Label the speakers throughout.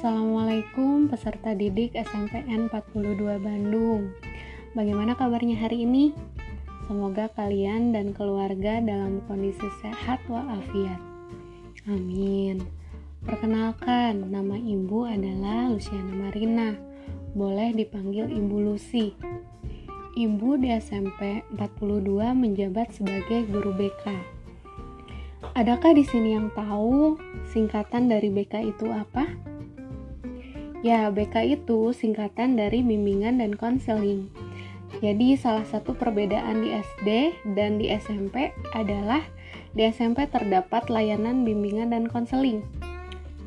Speaker 1: Assalamualaikum peserta didik SMPN 42 Bandung. Bagaimana kabarnya hari ini? Semoga kalian dan keluarga dalam kondisi sehat walafiat. Amin. Perkenalkan, nama ibu adalah Luciana Marina. Boleh dipanggil Ibu Lucy. Ibu di SMP 42 menjabat sebagai guru BK Adakah di sini yang tahu singkatan dari BK itu apa? Ya, BK itu singkatan dari bimbingan dan konseling. Jadi, salah satu perbedaan di SD dan di SMP adalah di SMP terdapat layanan bimbingan dan konseling.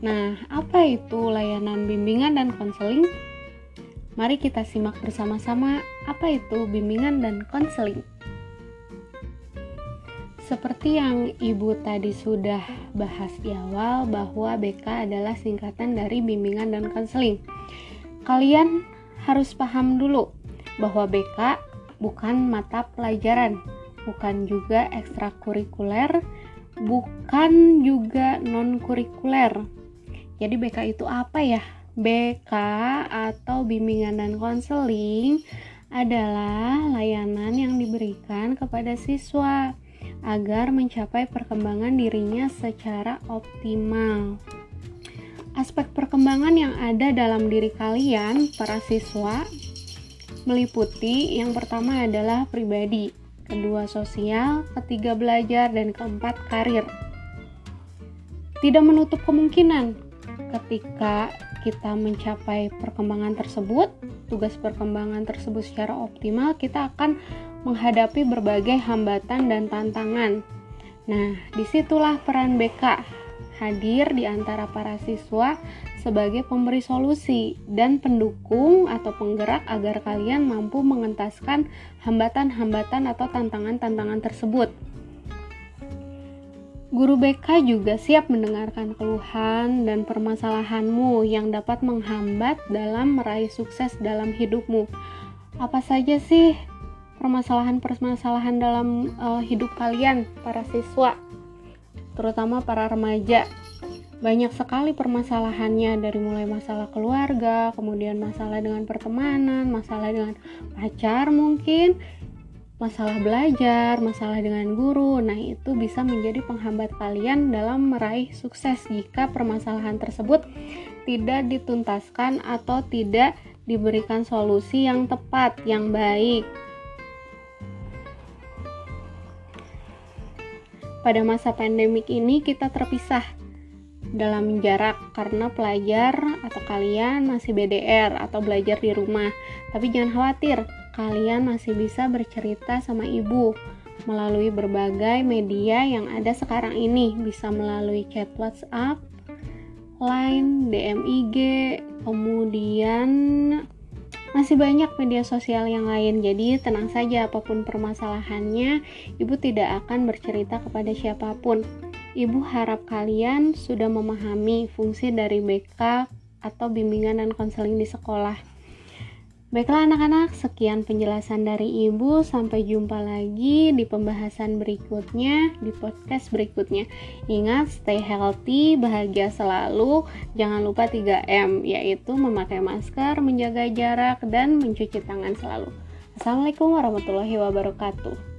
Speaker 1: Nah, apa itu layanan bimbingan dan konseling? Mari kita simak bersama-sama apa itu bimbingan dan konseling. Seperti yang Ibu tadi sudah bahas di awal bahwa BK adalah singkatan dari bimbingan dan konseling. Kalian harus paham dulu bahwa BK bukan mata pelajaran, bukan juga ekstrakurikuler, bukan juga non-kurikuler. Jadi BK itu apa ya? BK atau bimbingan dan konseling adalah layanan yang diberikan kepada siswa agar mencapai perkembangan dirinya secara optimal. Aspek perkembangan yang ada dalam diri kalian, para siswa, meliputi yang pertama adalah pribadi, kedua sosial, ketiga belajar, dan keempat karir. Tidak menutup kemungkinan ketika kita mencapai perkembangan tersebut, tugas perkembangan tersebut secara optimal, kita akan menghadapi berbagai hambatan dan tantangan. Nah, di situlah peran BK hadir di antara para siswa sebagai pemberi solusi dan pendukung atau penggerak agar kalian mampu mengentaskan hambatan-hambatan atau tantangan-tantangan tersebut. Guru BK juga siap mendengarkan keluhan dan permasalahanmu yang dapat menghambat dalam meraih sukses dalam hidupmu. Apa saja sih permasalahan-permasalahan dalam uh, hidup kalian, para siswa, terutama para remaja? Banyak sekali permasalahannya dari mulai masalah keluarga, kemudian masalah dengan pertemanan, masalah dengan pacar mungkin, masalah belajar, masalah dengan guru. Nah, itu bisa menjadi penghambat kalian dalam meraih sukses jika permasalahan tersebut tidak dituntaskan atau tidak diberikan solusi yang tepat, yang baik. Pada masa pandemik ini kita terpisah dalam jarak karena pelajar atau kalian masih BDR atau belajar di rumah. Tapi jangan khawatir, kalian masih bisa bercerita sama ibu melalui berbagai media yang ada sekarang ini bisa melalui chat WhatsApp, Line, DM IG, kemudian masih banyak media sosial yang lain. Jadi tenang saja apa pun permasalahannya, ibu tidak akan bercerita kepada siapa pun. Ibu harap kalian sudah memahami fungsi dari BK atau bimbingan dan konseling di sekolah. Baiklah anak-anak, sekian penjelasan dari Ibu. Sampai jumpa lagi di pembahasan berikutnya, di podcast berikutnya. Ingat, stay healthy, bahagia selalu. Jangan lupa 3M, yaitu memakai masker, menjaga jarak, dan mencuci tangan selalu. Assalamualaikum warahmatullahi wabarakatuh.